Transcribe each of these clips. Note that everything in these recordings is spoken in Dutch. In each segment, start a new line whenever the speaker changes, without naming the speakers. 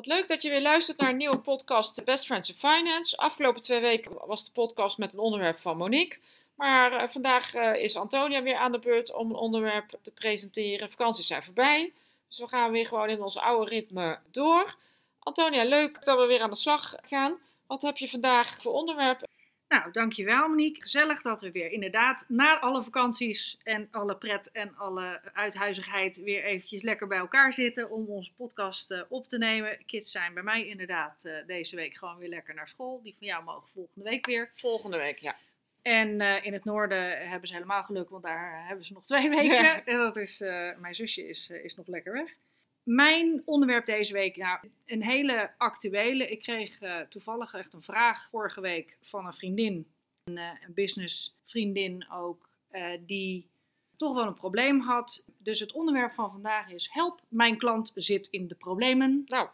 Wat leuk dat je weer luistert naar een nieuwe podcast, The Best Friends in Finance. Afgelopen twee weken was de podcast met een onderwerp van Monique. Maar uh, vandaag uh, is Antonia weer aan de beurt om een onderwerp te presenteren. Vakanties zijn voorbij, dus we gaan weer gewoon in ons oude ritme door. Antonia, leuk dat we weer aan de slag gaan. Wat heb je vandaag voor onderwerp?
Nou, dankjewel Monique. Gezellig dat we weer inderdaad na alle vakanties en alle pret en alle uithuizigheid weer eventjes lekker bij elkaar zitten om onze podcast uh, op te nemen. Kids zijn bij mij inderdaad uh, deze week gewoon weer lekker naar school. Die van jou mogen volgende week weer.
Volgende week, ja.
En uh, in het noorden hebben ze helemaal geluk, want daar hebben ze nog twee weken. Ja. En dat is, mijn zusje is, is nog lekker weg. Mijn onderwerp deze week, nou, een hele actuele. Ik kreeg uh, toevallig echt een vraag vorige week van een vriendin, een, uh, een businessvriendin ook, uh, die toch wel een probleem had. Dus het onderwerp van vandaag is: help, mijn klant zit in de problemen.
Nou,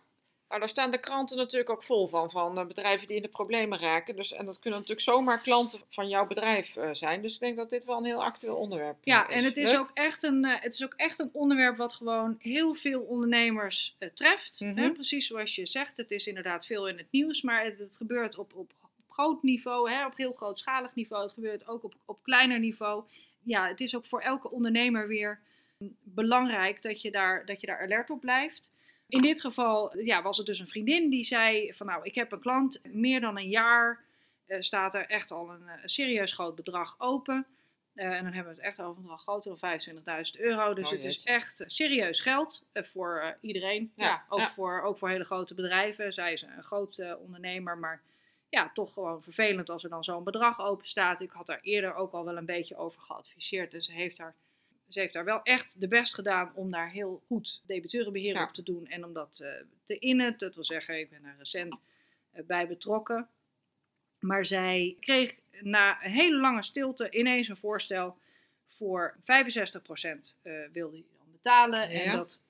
nou, daar staan de kranten natuurlijk ook vol van, van bedrijven die in de problemen raken. Dus, en dat kunnen natuurlijk zomaar klanten van jouw bedrijf uh, zijn. Dus ik denk dat dit wel een heel actueel onderwerp
ja,
is.
Ja, en het is, ook echt een, uh, het is ook echt een onderwerp wat gewoon heel veel ondernemers uh, treft. Mm -hmm. hè? Precies zoals je zegt, het is inderdaad veel in het nieuws, maar het, het gebeurt op, op, op, groot niveau, hè? op heel grootschalig niveau. Het gebeurt ook op, op kleiner niveau. Ja, het is ook voor elke ondernemer weer belangrijk dat je daar, dat je daar alert op blijft. In dit geval ja, was het dus een vriendin die zei van nou, ik heb een klant, meer dan een jaar uh, staat er echt al een, een, serieus groot bedrag open. Uh, en dan hebben we het echt over een bedrag groter dan 25.000 euro. Dus
Oh,
het is echt serieus geld voor iedereen. Ja,
Ja,
ook,
ja.
Voor, ook voor hele grote bedrijven. Zij is een groot ondernemer, maar ja, toch gewoon vervelend als er dan zo'n bedrag open staat. Ik had daar eerder ook al wel een beetje over geadviseerd. En ze heeft daar ze heeft daar wel echt de best gedaan om daar heel goed debiteurenbeheer
Ja.
op te doen en om dat eh, te innen. Dat wil zeggen, ik ben daar recent eh, bij betrokken. Maar zij kreeg na een hele lange stilte ineens een voorstel voor 65% eh wilde hij dan betalen.
Ja.
En dat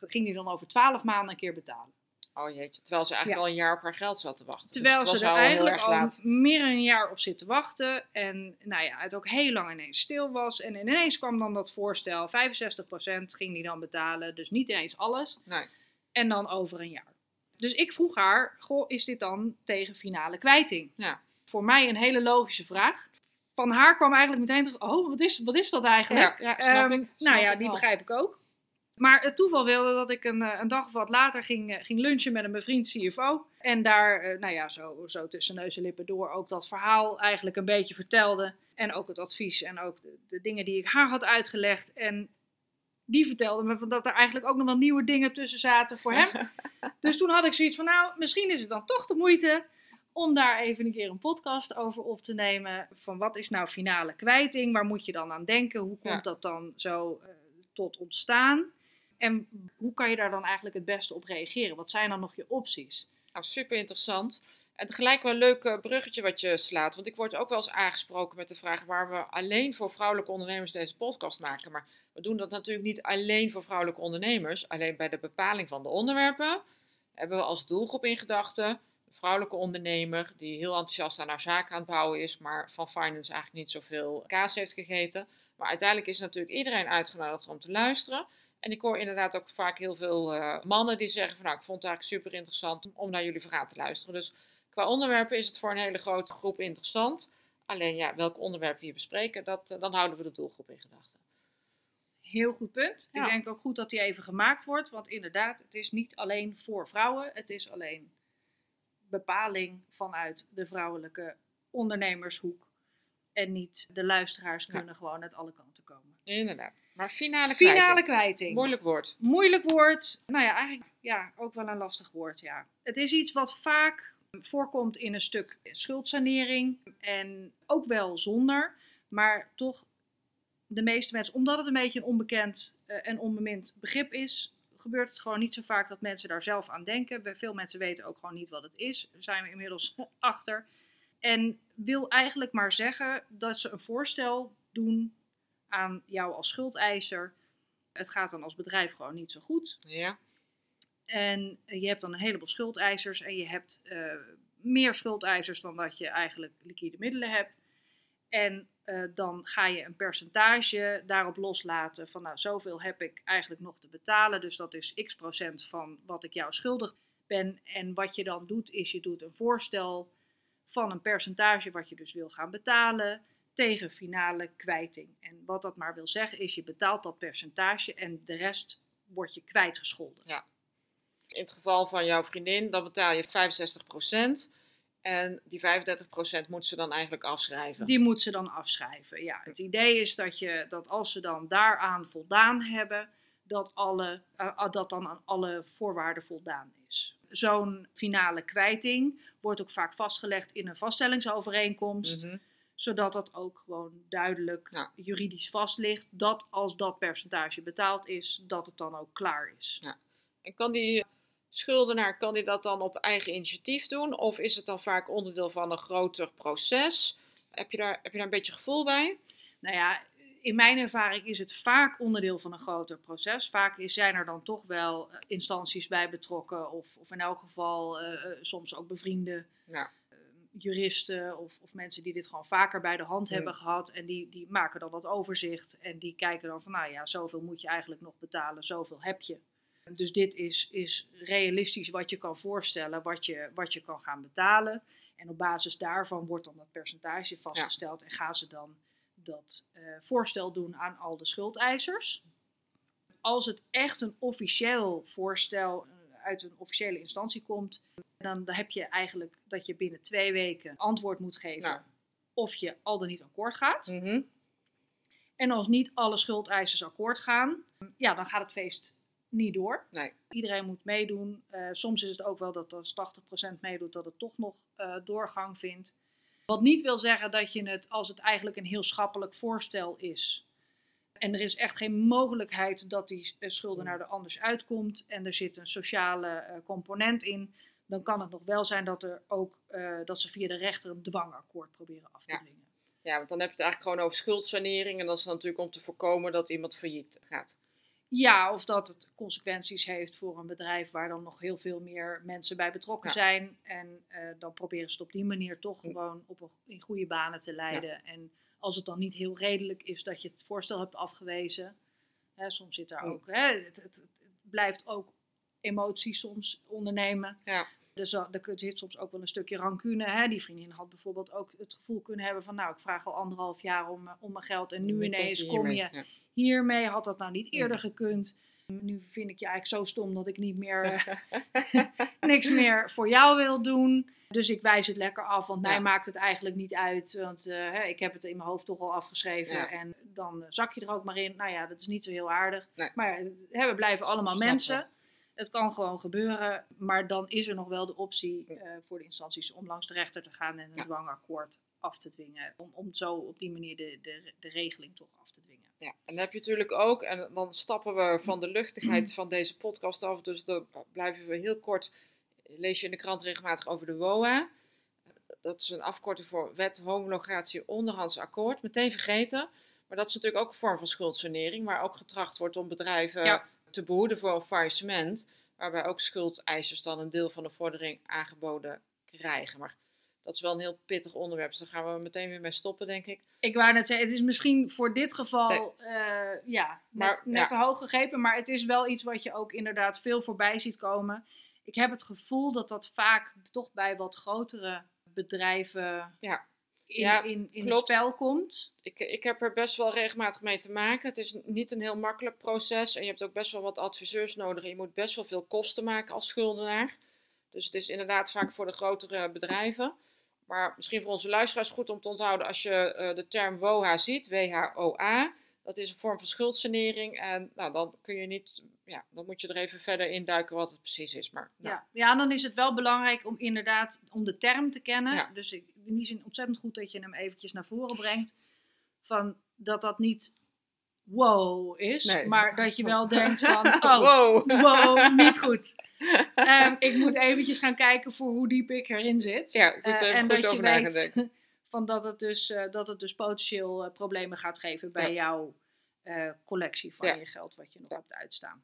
ging hij dan over 12 maanden een keer betalen.
Oh jeetje, terwijl ze eigenlijk
Ja.
al een jaar op haar geld zat te wachten.
Terwijl
Dus
ze
het
er eigenlijk al
laat.
meer dan een jaar op zit te wachten. En nou ja, het ook heel lang ineens stil was. En ineens kwam dan dat voorstel. 65% ging die dan betalen. Dus niet ineens alles.
Nee.
En dan over een jaar. Dus ik vroeg haar, goh, is dit dan tegen finale kwijting?
Ja.
Voor mij een hele logische vraag. Van haar kwam eigenlijk meteen oh, wat is, wat is dat eigenlijk?
Ja, ja, snap
Ehm,
ik.
nou
Snap
ja, die begrijp ik ook. Maar het toeval wilde dat ik een, eh, een dag of wat later ging, eh, ging lunchen met een bevriend CFO. En daar, eh, nou ja, zo, zo tussen neus en lippen door ook dat verhaal eigenlijk een beetje vertelde. En ook het advies en ook de, de dingen die ik haar had uitgelegd. En die vertelde me van dat er eigenlijk ook nog wel nieuwe dingen tussen zaten voor hem. Dus toen had ik zoiets van, nou, misschien is het dan toch de moeite om daar even een keer een podcast over op te nemen. Van wat is nou finale kwijting? Waar moet je dan aan denken? Hoe komt
Ja.
dat dan zo tot ontstaan? En hoe kan je daar dan eigenlijk het beste op reageren? Wat zijn dan nog je opties?
Nou, super interessant. En tegelijk wel een leuk eh, bruggetje wat je slaat. Want ik word ook wel eens aangesproken met de vraag waar we alleen voor vrouwelijke ondernemers deze podcast maken. Maar we doen dat natuurlijk niet alleen voor vrouwelijke ondernemers. Alleen bij de bepaling van de onderwerpen hebben we als doelgroep in gedachten de vrouwelijke ondernemer die heel enthousiast aan haar zaak aan het bouwen is, maar van finance eigenlijk niet zoveel kaas heeft gegeten. Maar uiteindelijk is natuurlijk iedereen uitgenodigd om te luisteren. En ik hoor inderdaad ook vaak heel veel eh, mannen die zeggen van nou, ik vond het eigenlijk super interessant om naar jullie verhaal te luisteren. Dus qua onderwerpen is het voor een hele grote groep interessant. Alleen ja, welk onderwerp we hier bespreken, dat, eh, dan houden we de doelgroep in gedachten.
Heel goed punt.
Ja.
Ik denk ook goed dat die even gemaakt wordt. Want inderdaad, het is niet alleen voor vrouwen. Het is alleen bepaling vanuit de vrouwelijke ondernemershoek. En niet de luisteraars
Ja.
kunnen gewoon uit alle kanten komen.
Inderdaad. Maar finale,
Finale
kwijting.
kwijting.
Moeilijk woord.
Moeilijk woord. Nou ja, eigenlijk ja, ook wel een lastig woord. Ja. Het is iets wat vaak voorkomt in een stuk schuldsanering. En ook wel zonder. Maar toch de meeste mensen, omdat het een beetje een onbekend eh, en onbemind begrip is, gebeurt het gewoon niet zo vaak dat mensen daar zelf aan denken. Veel mensen weten ook gewoon niet wat het is. Daar zijn we inmiddels achter. En wil eigenlijk maar zeggen dat ze een voorstel doen aan jou als schuldeiser. Het gaat dan als bedrijf gewoon niet zo goed.
Ja.
En je hebt dan een heleboel schuldeisers en je hebt eh, meer schuldeisers dan dat je eigenlijk liquide middelen hebt. En eh, dan ga je een percentage daarop loslaten van nou zoveel heb ik eigenlijk nog te betalen. Dus dat is x procent van wat ik jou schuldig ben. En wat je dan doet is je doet een voorstel van een percentage wat je dus wil gaan betalen tegen finale kwijting. En wat dat maar wil zeggen is je betaalt dat percentage en de rest wordt je kwijtgescholden.
Ja. In het geval van jouw vriendin, dan betaal je 65%. En die 35% moet ze dan eigenlijk afschrijven.
Die moet ze dan afschrijven. Ja, het idee is dat, je, dat als ze dan daaraan voldaan hebben, dat, alle, uh, dat dan aan alle voorwaarden voldaan is. Zo'n finale kwijting wordt ook vaak vastgelegd in een vaststellingsovereenkomst.
Mhm.
Zodat dat ook gewoon duidelijk
Ja.
juridisch vast ligt. Dat als dat percentage betaald is, dat het dan ook klaar is.
En kan die schuldenaar kan die dat dan op eigen initiatief doen? Of is het dan vaak onderdeel van een groter proces? Heb je daar, heb je daar een beetje gevoel bij?
Nou ja, in mijn ervaring is het vaak onderdeel van een groter proces. Vaak zijn er dan toch wel eh, instanties bij betrokken, of, of in elk geval eh, eh, soms ook bevriende
Ja.
Juristen of, of mensen die dit gewoon vaker bij de hand hebben gehad. En die, die maken dan dat overzicht en die kijken dan van, nou ja, zoveel moet je eigenlijk nog betalen, zoveel heb je. Dus dit is, is realistisch wat je kan voorstellen, wat je, wat je kan gaan betalen. En op basis daarvan wordt dan dat percentage vastgesteld en gaan ze dan dat eh, voorstel doen aan al de schuldeisers. Als het echt een officieel voorstel uit een officiële instantie komt, dan, dan heb je eigenlijk dat je binnen twee weken antwoord moet geven
Nou.
of je al dan niet akkoord gaat.
Mhm.
En als niet alle schuldeisers akkoord gaan, ja, dan gaat het feest niet door.
Nee.
Iedereen moet meedoen. Eh, soms is het ook wel dat als 80% meedoet, dat het toch nog eh, doorgang vindt. Wat niet wil zeggen dat je het, als het eigenlijk een heel schappelijk voorstel is. En er is echt geen mogelijkheid dat die eh, schuldenaar er anders uitkomt. En er zit een sociale eh, component in. Dan kan het nog wel zijn dat, er ook, eh, dat ze via de rechter een dwangakkoord proberen af te
Ja.
dwingen.
Ja, want dan heb je het eigenlijk gewoon over schuldsanering. En dat is natuurlijk om te voorkomen dat iemand failliet gaat.
Ja, of dat het consequenties heeft voor een bedrijf waar dan nog heel veel meer mensen bij betrokken
Ja.
zijn. En dan proberen ze het op die manier toch
Hm.
gewoon op een, in goede banen te leiden. En als het dan niet heel redelijk is dat je het voorstel hebt afgewezen. Hè, soms zit daar ook, hè, het, het, het blijft ook emotie soms ondernemen.
Ja.
Dus dan- er zit soms ook wel een stukje rancune. Hè? Die vriendin had bijvoorbeeld ook het gevoel kunnen hebben van... nou, ik vraag al anderhalf jaar om, eh, om mijn geld en nu ineens kom je
Ja.
hiermee had dat nou niet eerder
Mhm.
gekund. Nu vind ik je eigenlijk zo stom dat ik niet meer, eh, niks meer voor jou wil doen. Dus ik wijs het lekker af, want mij
Ja.
maakt het eigenlijk niet uit. Want eh, hè, ik heb het in mijn hoofd toch al afgeschreven.
Ja.
En dan eh, zak je er ook maar in. Nou ja, dat is niet zo heel aardig.
Nee.
Maar eh, hè, we blijven allemaal mensen. Het kan gewoon gebeuren. Maar dan is er nog wel de optie voor de instanties om langs de rechter te gaan en een dwangakkoord af te dwingen. Om, om zo op die manier de, de, de regeling toch af te dwingen.
Ja, en dan heb je natuurlijk ook, en dan stappen we van de luchtigheid van deze podcast af, dus dan blijven we heel kort, lees je in de krant regelmatig over de WOA. Dat is een afkorting voor Wet Homologatie Onderhands Akkoord, meteen vergeten. Maar dat is natuurlijk ook een vorm van schuldsanering, waar ook getracht wordt om bedrijven
Ja.
te behoeden voor een faillissement, waarbij ook schuldeisers dan een deel van de vordering aangeboden krijgen. Maar dat is wel een heel pittig onderwerp, dus daar gaan we meteen weer mee stoppen, denk ik.
Ik wou net zeggen, het is misschien voor dit geval eh, ja, net,
Maar,
net
ja.
te hoog gegrepen, maar het is wel iets wat je ook inderdaad veel voorbij ziet komen. Ik heb het gevoel dat dat vaak toch bij wat grotere bedrijven
Ja.
in,
Ja,
in, in het spel komt.
Ik, ik heb er best wel regelmatig mee te maken. Het is niet een heel makkelijk proces. En je hebt ook best wel wat adviseurs nodig. Je moet best wel veel kosten maken als schuldenaar. Dus het is inderdaad vaak voor de grotere bedrijven. Maar misschien voor onze luisteraars goed om te onthouden als je eh, de term WOHA ziet, W-H-O-A. Dat is een vorm van schuldsanering. En nou, dan kun je niet, ja, dan moet je er even verder induiken wat het precies is. Maar nou,
Ja. ja, dan is het wel belangrijk om inderdaad om de term te kennen.
Ja.
Dus ik, in die zin ontzettend goed dat je hem eventjes naar voren brengt. Van dat dat niet wow is.
Nee.
Maar dat je wel denkt van, oh,
wow.
wow, niet goed. Ehm, ik moet eventjes gaan kijken voor hoe diep ik erin zit.
Ja, goed, even
en
goed
dat je weet van dat, het dus, eh, dat het dus potentieel problemen gaat geven bij
Ja.
jouw eh, collectie van
Ja.
je geld wat je nog
Ja.
hebt uitstaan.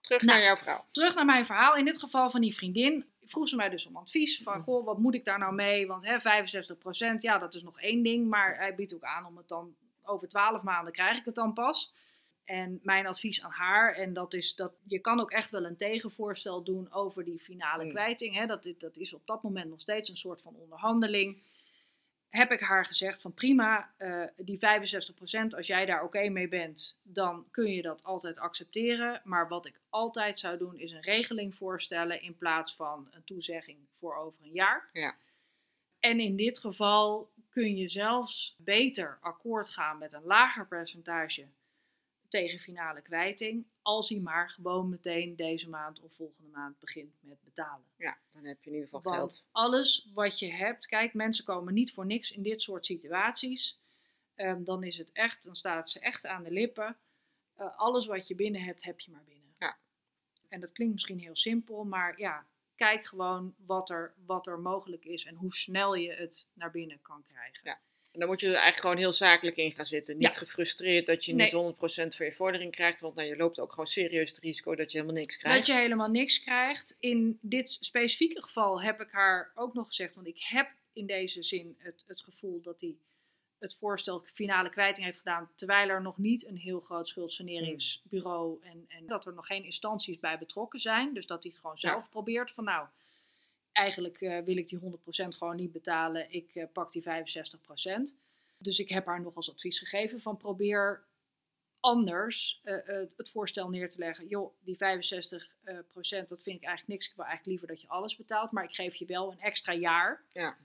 Terug
Nou.
naar jouw verhaal.
Terug naar mijn verhaal. In dit geval van die vriendin vroeg ze mij dus om advies. Van,
Mhm.
goh, wat moet ik daar nou mee? Want hè, 65%, ja, dat is nog één ding. Maar hij biedt ook aan om het dan over 12 maanden krijg ik het dan pas. En mijn advies aan haar, en dat is dat je kan ook echt wel een tegenvoorstel doen over die finale
Mm.
kwijting. Hè, dat, dat is op dat moment nog steeds een soort van onderhandeling. Heb ik haar gezegd van prima, eh, die 65%, als jij daar oké mee bent, dan kun je dat altijd accepteren. Maar wat ik altijd zou doen, is een regeling voorstellen in plaats van een toezegging voor over een jaar.
Ja.
En in dit geval kun je zelfs beter akkoord gaan met een lager percentage tegen finale kwijting, als hij maar gewoon meteen deze maand of volgende maand begint met betalen.
Ja, dan heb je in ieder geval
Want
geld.
alles wat je hebt, kijk, mensen komen niet voor niks in dit soort situaties. Ehm, dan is het echt, dan staat ze echt aan de lippen. Eh, alles wat je binnen hebt, heb je maar binnen.
Ja.
En dat klinkt misschien heel simpel, maar ja, kijk gewoon wat er, wat er mogelijk is en hoe snel je het naar binnen kan krijgen.
Ja. En dan moet je er eigenlijk gewoon heel zakelijk in gaan zitten. Niet
Ja.
gefrustreerd dat je
Nee.
niet 100% van je vordering krijgt. Want nou, je loopt ook gewoon serieus het risico dat je helemaal niks krijgt.
Dat je helemaal niks krijgt. In dit specifieke geval heb ik haar ook nog gezegd, want ik heb in deze zin het, het gevoel dat hij het voorstel finale kwijting heeft gedaan, terwijl er nog niet een heel groot schuldsaneringsbureau en, en dat er nog geen instanties bij betrokken zijn. Dus dat hij het gewoon
Ja.
zelf probeert van nou, eigenlijk eh, wil ik die 100% gewoon niet betalen, ik eh, pak die 65%. Dus ik heb haar nog als advies gegeven van probeer anders eh, het voorstel neer te leggen. Joh, die 65 eh, procent, dat vind ik eigenlijk niks. Ik wil eigenlijk liever dat je alles betaalt. Maar ik geef je wel een extra jaar
Ja.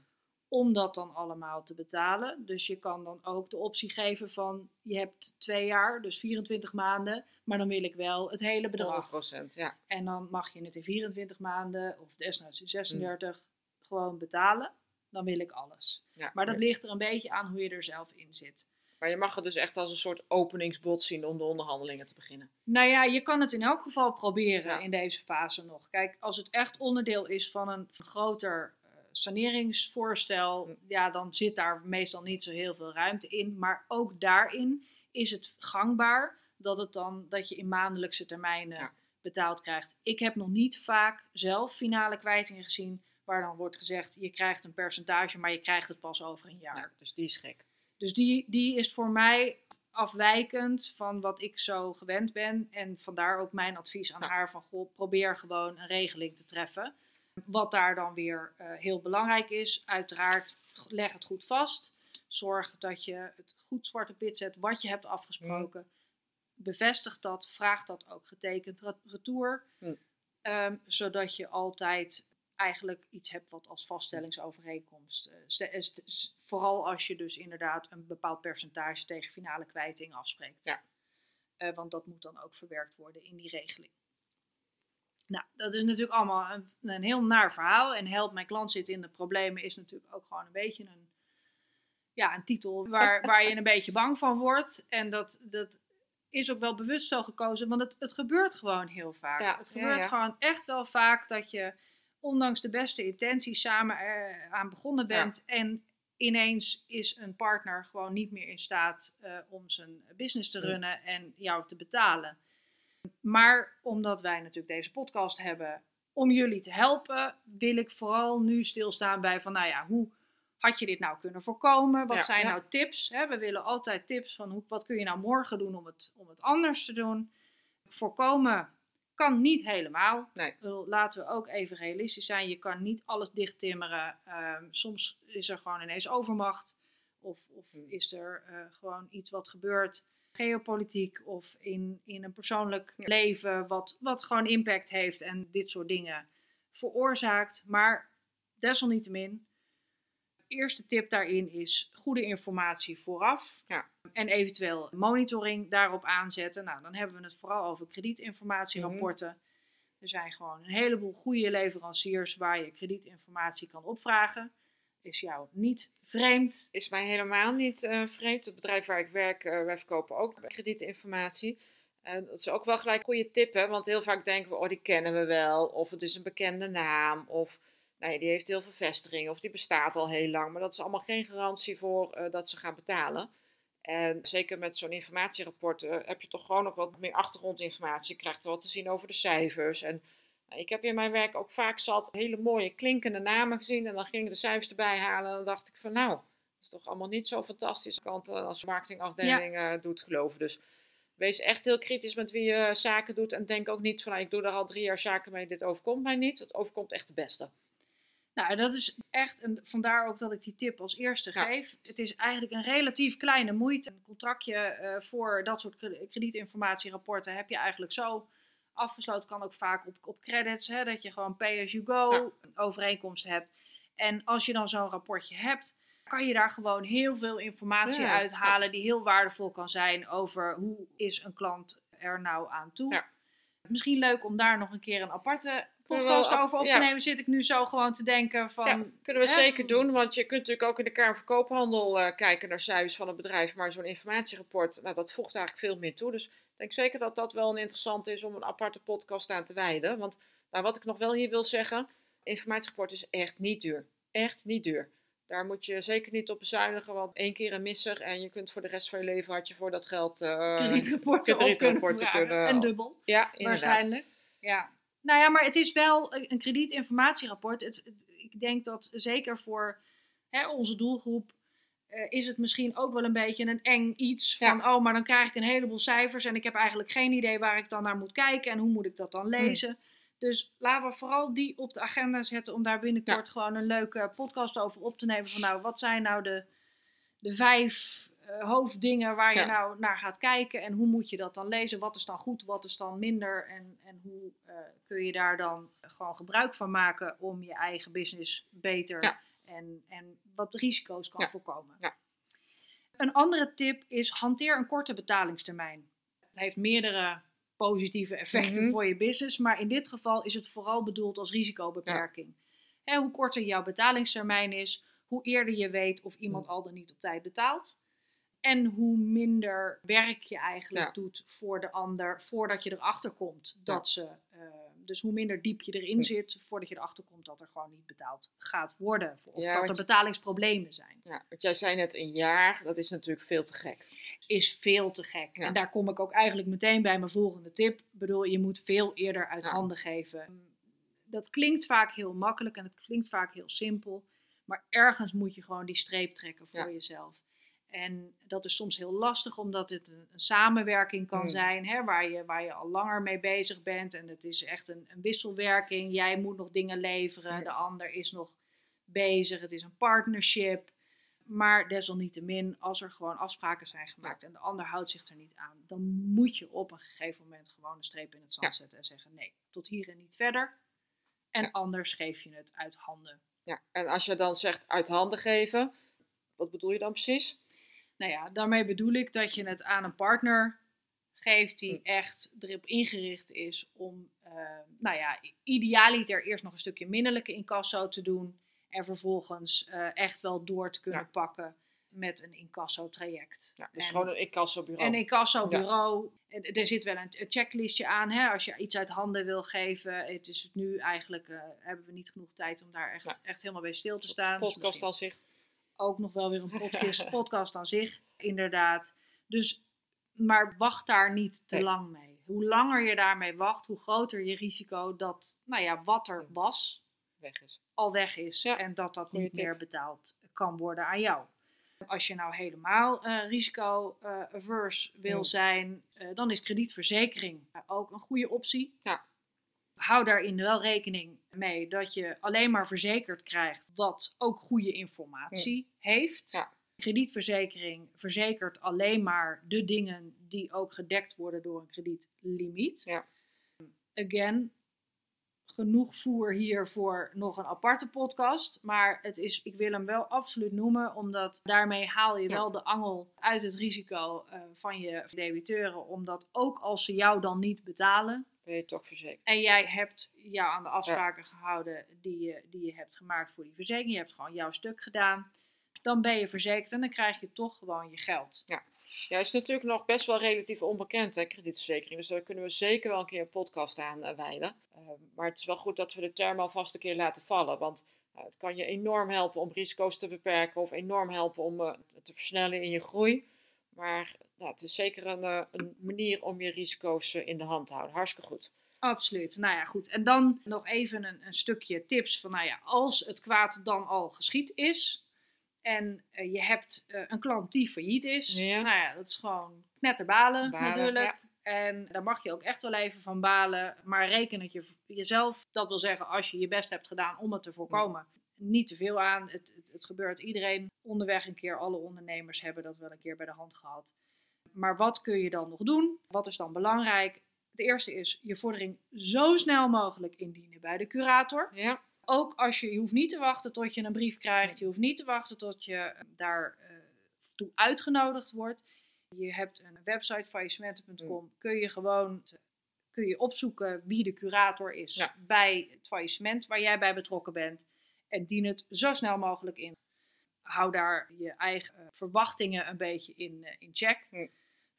Om dat dan allemaal te betalen. Dus je kan dan ook de optie geven van... je hebt twee jaar, dus 24 maanden... maar dan wil ik wel het hele bedrag.
100%, ja.
En dan mag je het in 24 maanden of desnoods in 36 gewoon betalen. Dan wil ik alles.
ja.
Maar dat ligt er een beetje aan hoe je er zelf in zit.
Maar je mag het dus echt als een soort openingsbod zien om de onderhandelingen te beginnen.
Nou ja, je kan het in elk geval proberen
Ja.
in deze fase nog. Kijk, als het echt onderdeel is van een groter saneringsvoorstel, ja, dan zit daar meestal niet zo heel veel ruimte in. Maar ook daarin is het gangbaar dat, het dan, dat je in maandelijkse termijnen
Ja.
betaald krijgt. Ik heb nog niet vaak zelf finale kwijtingen gezien waar dan wordt gezegd, je krijgt een percentage, maar je krijgt het pas over een jaar.
Ja, dus die is gek.
Dus die, die is voor mij afwijkend van wat ik zo gewend ben. En vandaar ook mijn advies aan
Ja.
haar van, goh, probeer gewoon een regeling te treffen. Wat daar dan weer eh, heel belangrijk is, uiteraard leg het goed vast. Zorg dat je het goed zwart op wit zet wat je hebt afgesproken. Bevestig dat, vraag dat ook getekend re- retour.
Hm.
Ehm, zodat je altijd eigenlijk iets hebt wat als vaststellingsovereenkomst. eh, eh, vooral als je dus inderdaad een bepaald percentage tegen finale kwijting afspreekt.
Ja.
Want dat moet dan ook verwerkt worden in die regeling. Nou, dat is natuurlijk allemaal een, een heel naar verhaal. En help mijn klant zit in de problemen is natuurlijk ook gewoon een beetje een, ja, een titel waar, waar je een beetje bang van wordt. En dat, dat is ook wel bewust zo gekozen, want het, het gebeurt gewoon heel vaak.
Ja,
het gebeurt
ja.
gewoon echt wel vaak dat je ondanks de beste intenties samen er aan begonnen bent. En ineens is een partner gewoon niet meer in staat eh, om zijn business te
Ja.
runnen en jou te betalen. Maar omdat wij natuurlijk deze podcast hebben om jullie te helpen, wil ik vooral nu stilstaan bij van, nou ja, hoe had je dit nou kunnen voorkomen? Wat
Ja,
zijn
ja.
nou tips? Hè? We willen altijd tips van hoe, wat kun je nou morgen doen om het, om het anders te doen. Voorkomen kan niet helemaal.
Nee.
Laten we ook even realistisch zijn. Je kan niet alles dichttimmeren. Ehm, soms is er gewoon ineens overmacht. Of, of
Hmm.
is er eh, gewoon iets wat gebeurt, geopolitiek of in, in een persoonlijk
Ja.
leven, wat, wat gewoon impact heeft en dit soort dingen veroorzaakt. Maar desalniettemin, eerste tip daarin is goede informatie vooraf.
Ja.
En eventueel monitoring daarop aanzetten. Nou, dan hebben we het vooral over kredietinformatierapporten. Er zijn gewoon een heleboel goede leveranciers waar je kredietinformatie kan opvragen. Is jou niet vreemd.
Is mij helemaal niet uh, vreemd. Het bedrijf waar ik werk, uh, wij verkopen ook kredietinformatie. En dat is ook wel gelijk goede tip, hè? want heel vaak denken we, oh die kennen we wel. Of het is een bekende naam. Of nee, die heeft heel veel vestigingen. Of die bestaat al heel lang. Maar dat is allemaal geen garantie voor uh, dat ze gaan betalen. En zeker met zo'n informatierapport heb je toch gewoon nog wat meer achtergrondinformatie. Je krijgt er wat te zien over de cijfers. En ik heb in mijn werk ook vaak zat hele mooie klinkende namen gezien. En dan ging ik de cijfers erbij halen. En dan dacht ik van nou, dat is toch allemaal niet zo fantastisch. Kant als marketingafdeling ja. uh, doet geloven. Dus wees echt heel kritisch met wie je zaken doet. En denk ook niet van nou, ik doe er al drie jaar zaken mee. Dit overkomt mij niet. Het overkomt echt de beste.
Nou, dat is echt, en vandaar ook dat ik die tip als eerste ja. geef. Het is eigenlijk een relatief kleine moeite. Een contractje uh, voor dat soort kredietinformatierapporten heb je eigenlijk zo afgesloten. Kan ook vaak op, op credits, hè, dat je gewoon pay as you go ja. overeenkomsten hebt. En als je dan zo'n rapportje hebt, kan je daar gewoon heel veel informatie ja, uithalen die heel waardevol kan zijn over hoe is een klant er nou aan toe. Misschien leuk om daar nog een keer een aparte podcast over op te nemen, zit ik nu zo gewoon te denken van... Ja,
kunnen we hè? zeker doen, want je kunt natuurlijk ook in de Kamer van Koophandel uh, kijken naar cijfers van het bedrijf, maar zo'n informatierapport, nou, dat voegt eigenlijk veel meer toe. Dus ik denk zeker dat dat wel een interessant is om een aparte podcast aan te wijden. Want nou, wat ik nog wel hier wil zeggen, informatierapport is echt niet duur. Echt niet duur. Daar moet je zeker niet op bezuinigen, want één keer een misser en je kunt voor de rest van je leven had je voor dat geld uh,
kredietrapporten
kunnen,
kunnen, En dubbel.
Ja,
waarschijnlijk. Ja. Nou ja, maar het is wel een kredietinformatierapport. Het, het, ik denk dat zeker voor hè, onze doelgroep uh, is het misschien ook wel een beetje een eng iets. Van, ja. oh, maar dan krijg ik een heleboel cijfers en ik heb eigenlijk geen idee waar ik dan naar moet kijken en hoe moet ik dat dan lezen. Hmm. Dus laten we vooral die op de agenda zetten om daar binnenkort ja. gewoon een leuke podcast over op te nemen. Van nou, wat zijn nou de, de vijf hoofddingen waar je ja. nou naar gaat kijken en hoe moet je dat dan lezen? Wat is dan goed, wat is dan minder en, en hoe uh, kun je daar dan gewoon gebruik van maken om je eigen business beter ja. en, en wat risico's kan
ja.
voorkomen. Een andere tip is hanteer een korte betalingstermijn. Het heeft meerdere positieve effecten
Mhm.
mm -hmm. voor je business, maar in dit geval is het vooral bedoeld als risicobeperking. Hè, hoe korter jouw betalingstermijn is, hoe eerder je weet of iemand
Mhm.
al dan niet op tijd betaalt. En hoe minder werk je eigenlijk
Ja.
doet voor de ander voordat je erachter komt dat ze. Uh, dus hoe minder diep je erin zit voordat je erachter komt dat er gewoon niet betaald gaat worden. Of
Ja,
dat er betalingsproblemen zijn.
Ja, want jij zei net een jaar, dat is natuurlijk veel te gek.
Is veel te gek. En daar kom ik ook eigenlijk meteen bij mijn volgende tip. Ik bedoel, je moet veel eerder uit handen geven. Dat klinkt vaak heel makkelijk en het klinkt vaak heel simpel. Maar ergens moet je gewoon die streep trekken voor jezelf. En dat is soms heel lastig, omdat het een, een samenwerking kan
Mm.
zijn, hè, waar, je, waar je al langer mee bezig bent. En het is echt een, een wisselwerking. Jij moet nog dingen leveren,
Mm.
de ander is nog bezig. Het is een partnership. Maar desalniettemin, als er gewoon afspraken zijn gemaakt en de ander houdt zich er niet aan, dan moet je op een gegeven moment gewoon een streep in het zand
Ja.
zetten en zeggen: nee, tot hier en niet verder. En
Ja.
anders geef je het uit handen.
Ja, en als je dan zegt uit handen geven, wat bedoel je dan precies?
Nou ja, daarmee bedoel ik dat je het aan een partner geeft die echt erop ingericht is om, uh, nou ja, idealiter eerst nog een stukje minderlijke incasso te doen. En vervolgens uh, echt wel door te kunnen
Ja.
pakken met een incasso-traject.
Ja, dus
En-
gewoon een incassobureau.
Een incassobureau. En Er zit wel een, checklistje aan. Hè? Als je iets uit handen wil geven. Het is het nu eigenlijk. uh, hebben we niet genoeg tijd om daar echt, echt helemaal bij stil te staan. Dus
Podcast
misschien
aan zich.
Ook nog wel weer een podcast, podcast aan zich. Inderdaad. Dus, maar wacht daar niet te
Nee.
lang mee. Hoe langer je daarmee wacht, hoe groter je risico dat, nou ja, wat er was,
Weg is.
al weg is.
Ja,
En dat dat
goeie
niet
tip.
meer betaald kan worden aan jou. Als je nou helemaal eh, risico-averse wil
Hmm.
zijn, eh, dan is kredietverzekering ook een goede optie.
Ja.
Hou daarin wel rekening mee dat je alleen maar verzekerd krijgt wat ook goede informatie heeft.
Ja.
Kredietverzekering verzekert alleen maar de dingen die ook gedekt worden door een kredietlimiet.
Ja.
Again, genoeg voer hier voor nog een aparte podcast. Maar het is, ik wil hem wel absoluut noemen, omdat daarmee haal je
Ja.
wel de angel uit het risico eh, van je debiteuren. Omdat ook als ze jou dan niet betalen,
ben je toch verzekerd.
En jij hebt jou aan de afspraken gehouden die je, die je hebt gemaakt voor die verzekering. Je hebt gewoon jouw stuk gedaan. Dan ben je verzekerd en dan krijg je toch gewoon je geld.
Ja, het is natuurlijk nog best wel relatief onbekend, hè, kredietverzekering. Dus daar kunnen we zeker wel een keer een podcast aan uh, wijden. Uh, maar het is wel goed dat we de term alvast een keer laten vallen. Want uh, het kan je enorm helpen om risico's te beperken of enorm helpen om uh, te versnellen in je groei. Maar nou, het is zeker een, uh, een manier om je risico's uh, in de hand te houden. Hartstikke goed.
Absoluut. Nou ja, goed. En dan nog even een, een stukje tips van, nou ja, als het kwaad dan al geschied is en uh, je hebt een klant die failliet is,
Ja.
nou ja, dat is gewoon knetterbalen
Balen,
natuurlijk.
ja.
En daar mag je ook echt wel even van balen. Maar reken het je, jezelf, dat wil zeggen als je je best hebt gedaan om het te voorkomen, niet te veel aan. Het, het, het gebeurt iedereen onderweg een keer. Alle ondernemers hebben dat wel een keer bij de hand gehad. Maar wat kun je dan nog doen? Wat is dan belangrijk? Het eerste is je vordering zo snel mogelijk indienen bij de curator.
Ja,
Ook als je, je hoeft niet te wachten tot je een brief krijgt. Je hoeft niet te wachten tot je daar eh, toe uitgenodigd wordt. Je hebt een website, faillissementen.com. Kun je gewoon kun je opzoeken wie de curator is
Ja.
bij het faillissement waar jij bij betrokken bent. En dien het zo snel mogelijk in. Hou daar je eigen eh, verwachtingen een beetje in, eh, in check.
Hm.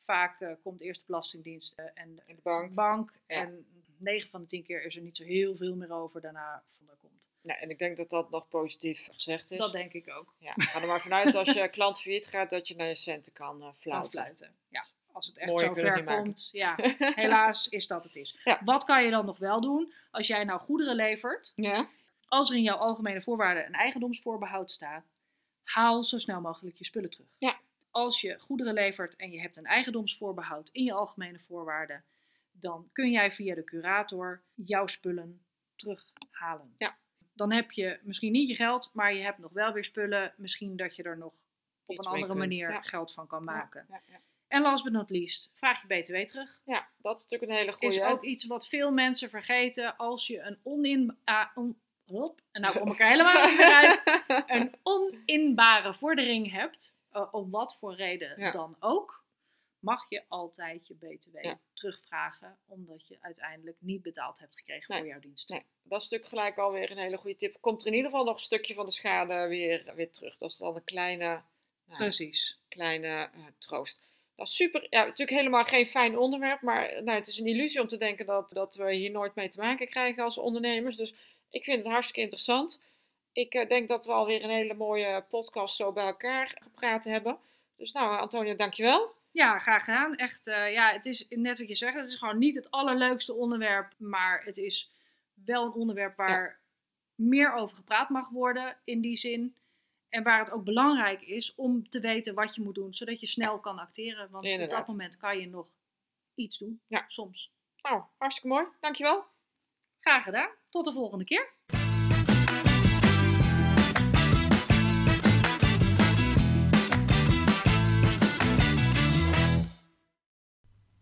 Vaak eh, komt eerst de Belastingdienst eh, en de
bank.
bank.
Ja.
En 9 van de 10 keer is er niet zo heel veel meer over daarna van daar komt.
Nou, en ik denk dat dat nog positief gezegd is.
Dat denk ik ook.
Ja, ga er maar vanuit als je klant failliet gaat dat je naar je centen kan uh,
Kan
fluiten.
fluiten. Ja, als het echt zo ver komt. Ja, helaas is dat het is.
Ja.
Wat kan je dan nog wel doen als jij nou goederen levert?
Ja?
Als er in jouw algemene voorwaarden een eigendomsvoorbehoud staat, haal zo snel mogelijk je spullen terug.
Ja.
Als je goederen levert en je hebt een eigendomsvoorbehoud in je algemene voorwaarden, dan kun jij via de curator jouw spullen terughalen.
Ja.
Dan heb je misschien niet je geld, maar je hebt nog wel weer spullen. Misschien dat je er nog op een andere manier
Ja.
geld van kan maken.
Ja, ja,
En last but not least, vraag je BTW terug.
ja, dat is natuurlijk een hele goede.
Is ook iets wat veel mensen vergeten als je een onin... on, hop, en nou kom ik er helemaal niet meer uit. Een oninbare vordering hebt, eh, om wat voor reden
Ja.
dan ook, mag je altijd je BTW
Ja.
terugvragen, omdat je uiteindelijk niet betaald hebt gekregen
Nee.
voor jouw dienst.
Nee, dat is natuurlijk gelijk alweer een hele goede tip. Komt er in ieder geval nog een stukje van de schade weer, weer terug. Dat is dan een kleine, nou,
Precies.
kleine eh, troost. Dat is super. Ja, natuurlijk helemaal geen fijn onderwerp, maar nou, het is een illusie om te denken dat, dat we hier nooit mee te maken krijgen als ondernemers. Dus ik vind het hartstikke interessant. Ik eh, denk dat we alweer een hele mooie podcast zo bij elkaar gepraat hebben. Dus nou, Antonia, dankjewel.
Ja, graag gedaan. Echt, eh, ja, het is net wat je zegt. Het is gewoon niet het allerleukste onderwerp, maar het is wel een onderwerp waar meer over gepraat mag worden in die zin. En waar het ook belangrijk is om te weten wat je moet doen, zodat je snel kan acteren. Want op dat moment kan je nog iets doen.
Ja.
Soms.
Nou, hartstikke mooi. Dankjewel.
Graag gedaan. Tot de volgende keer.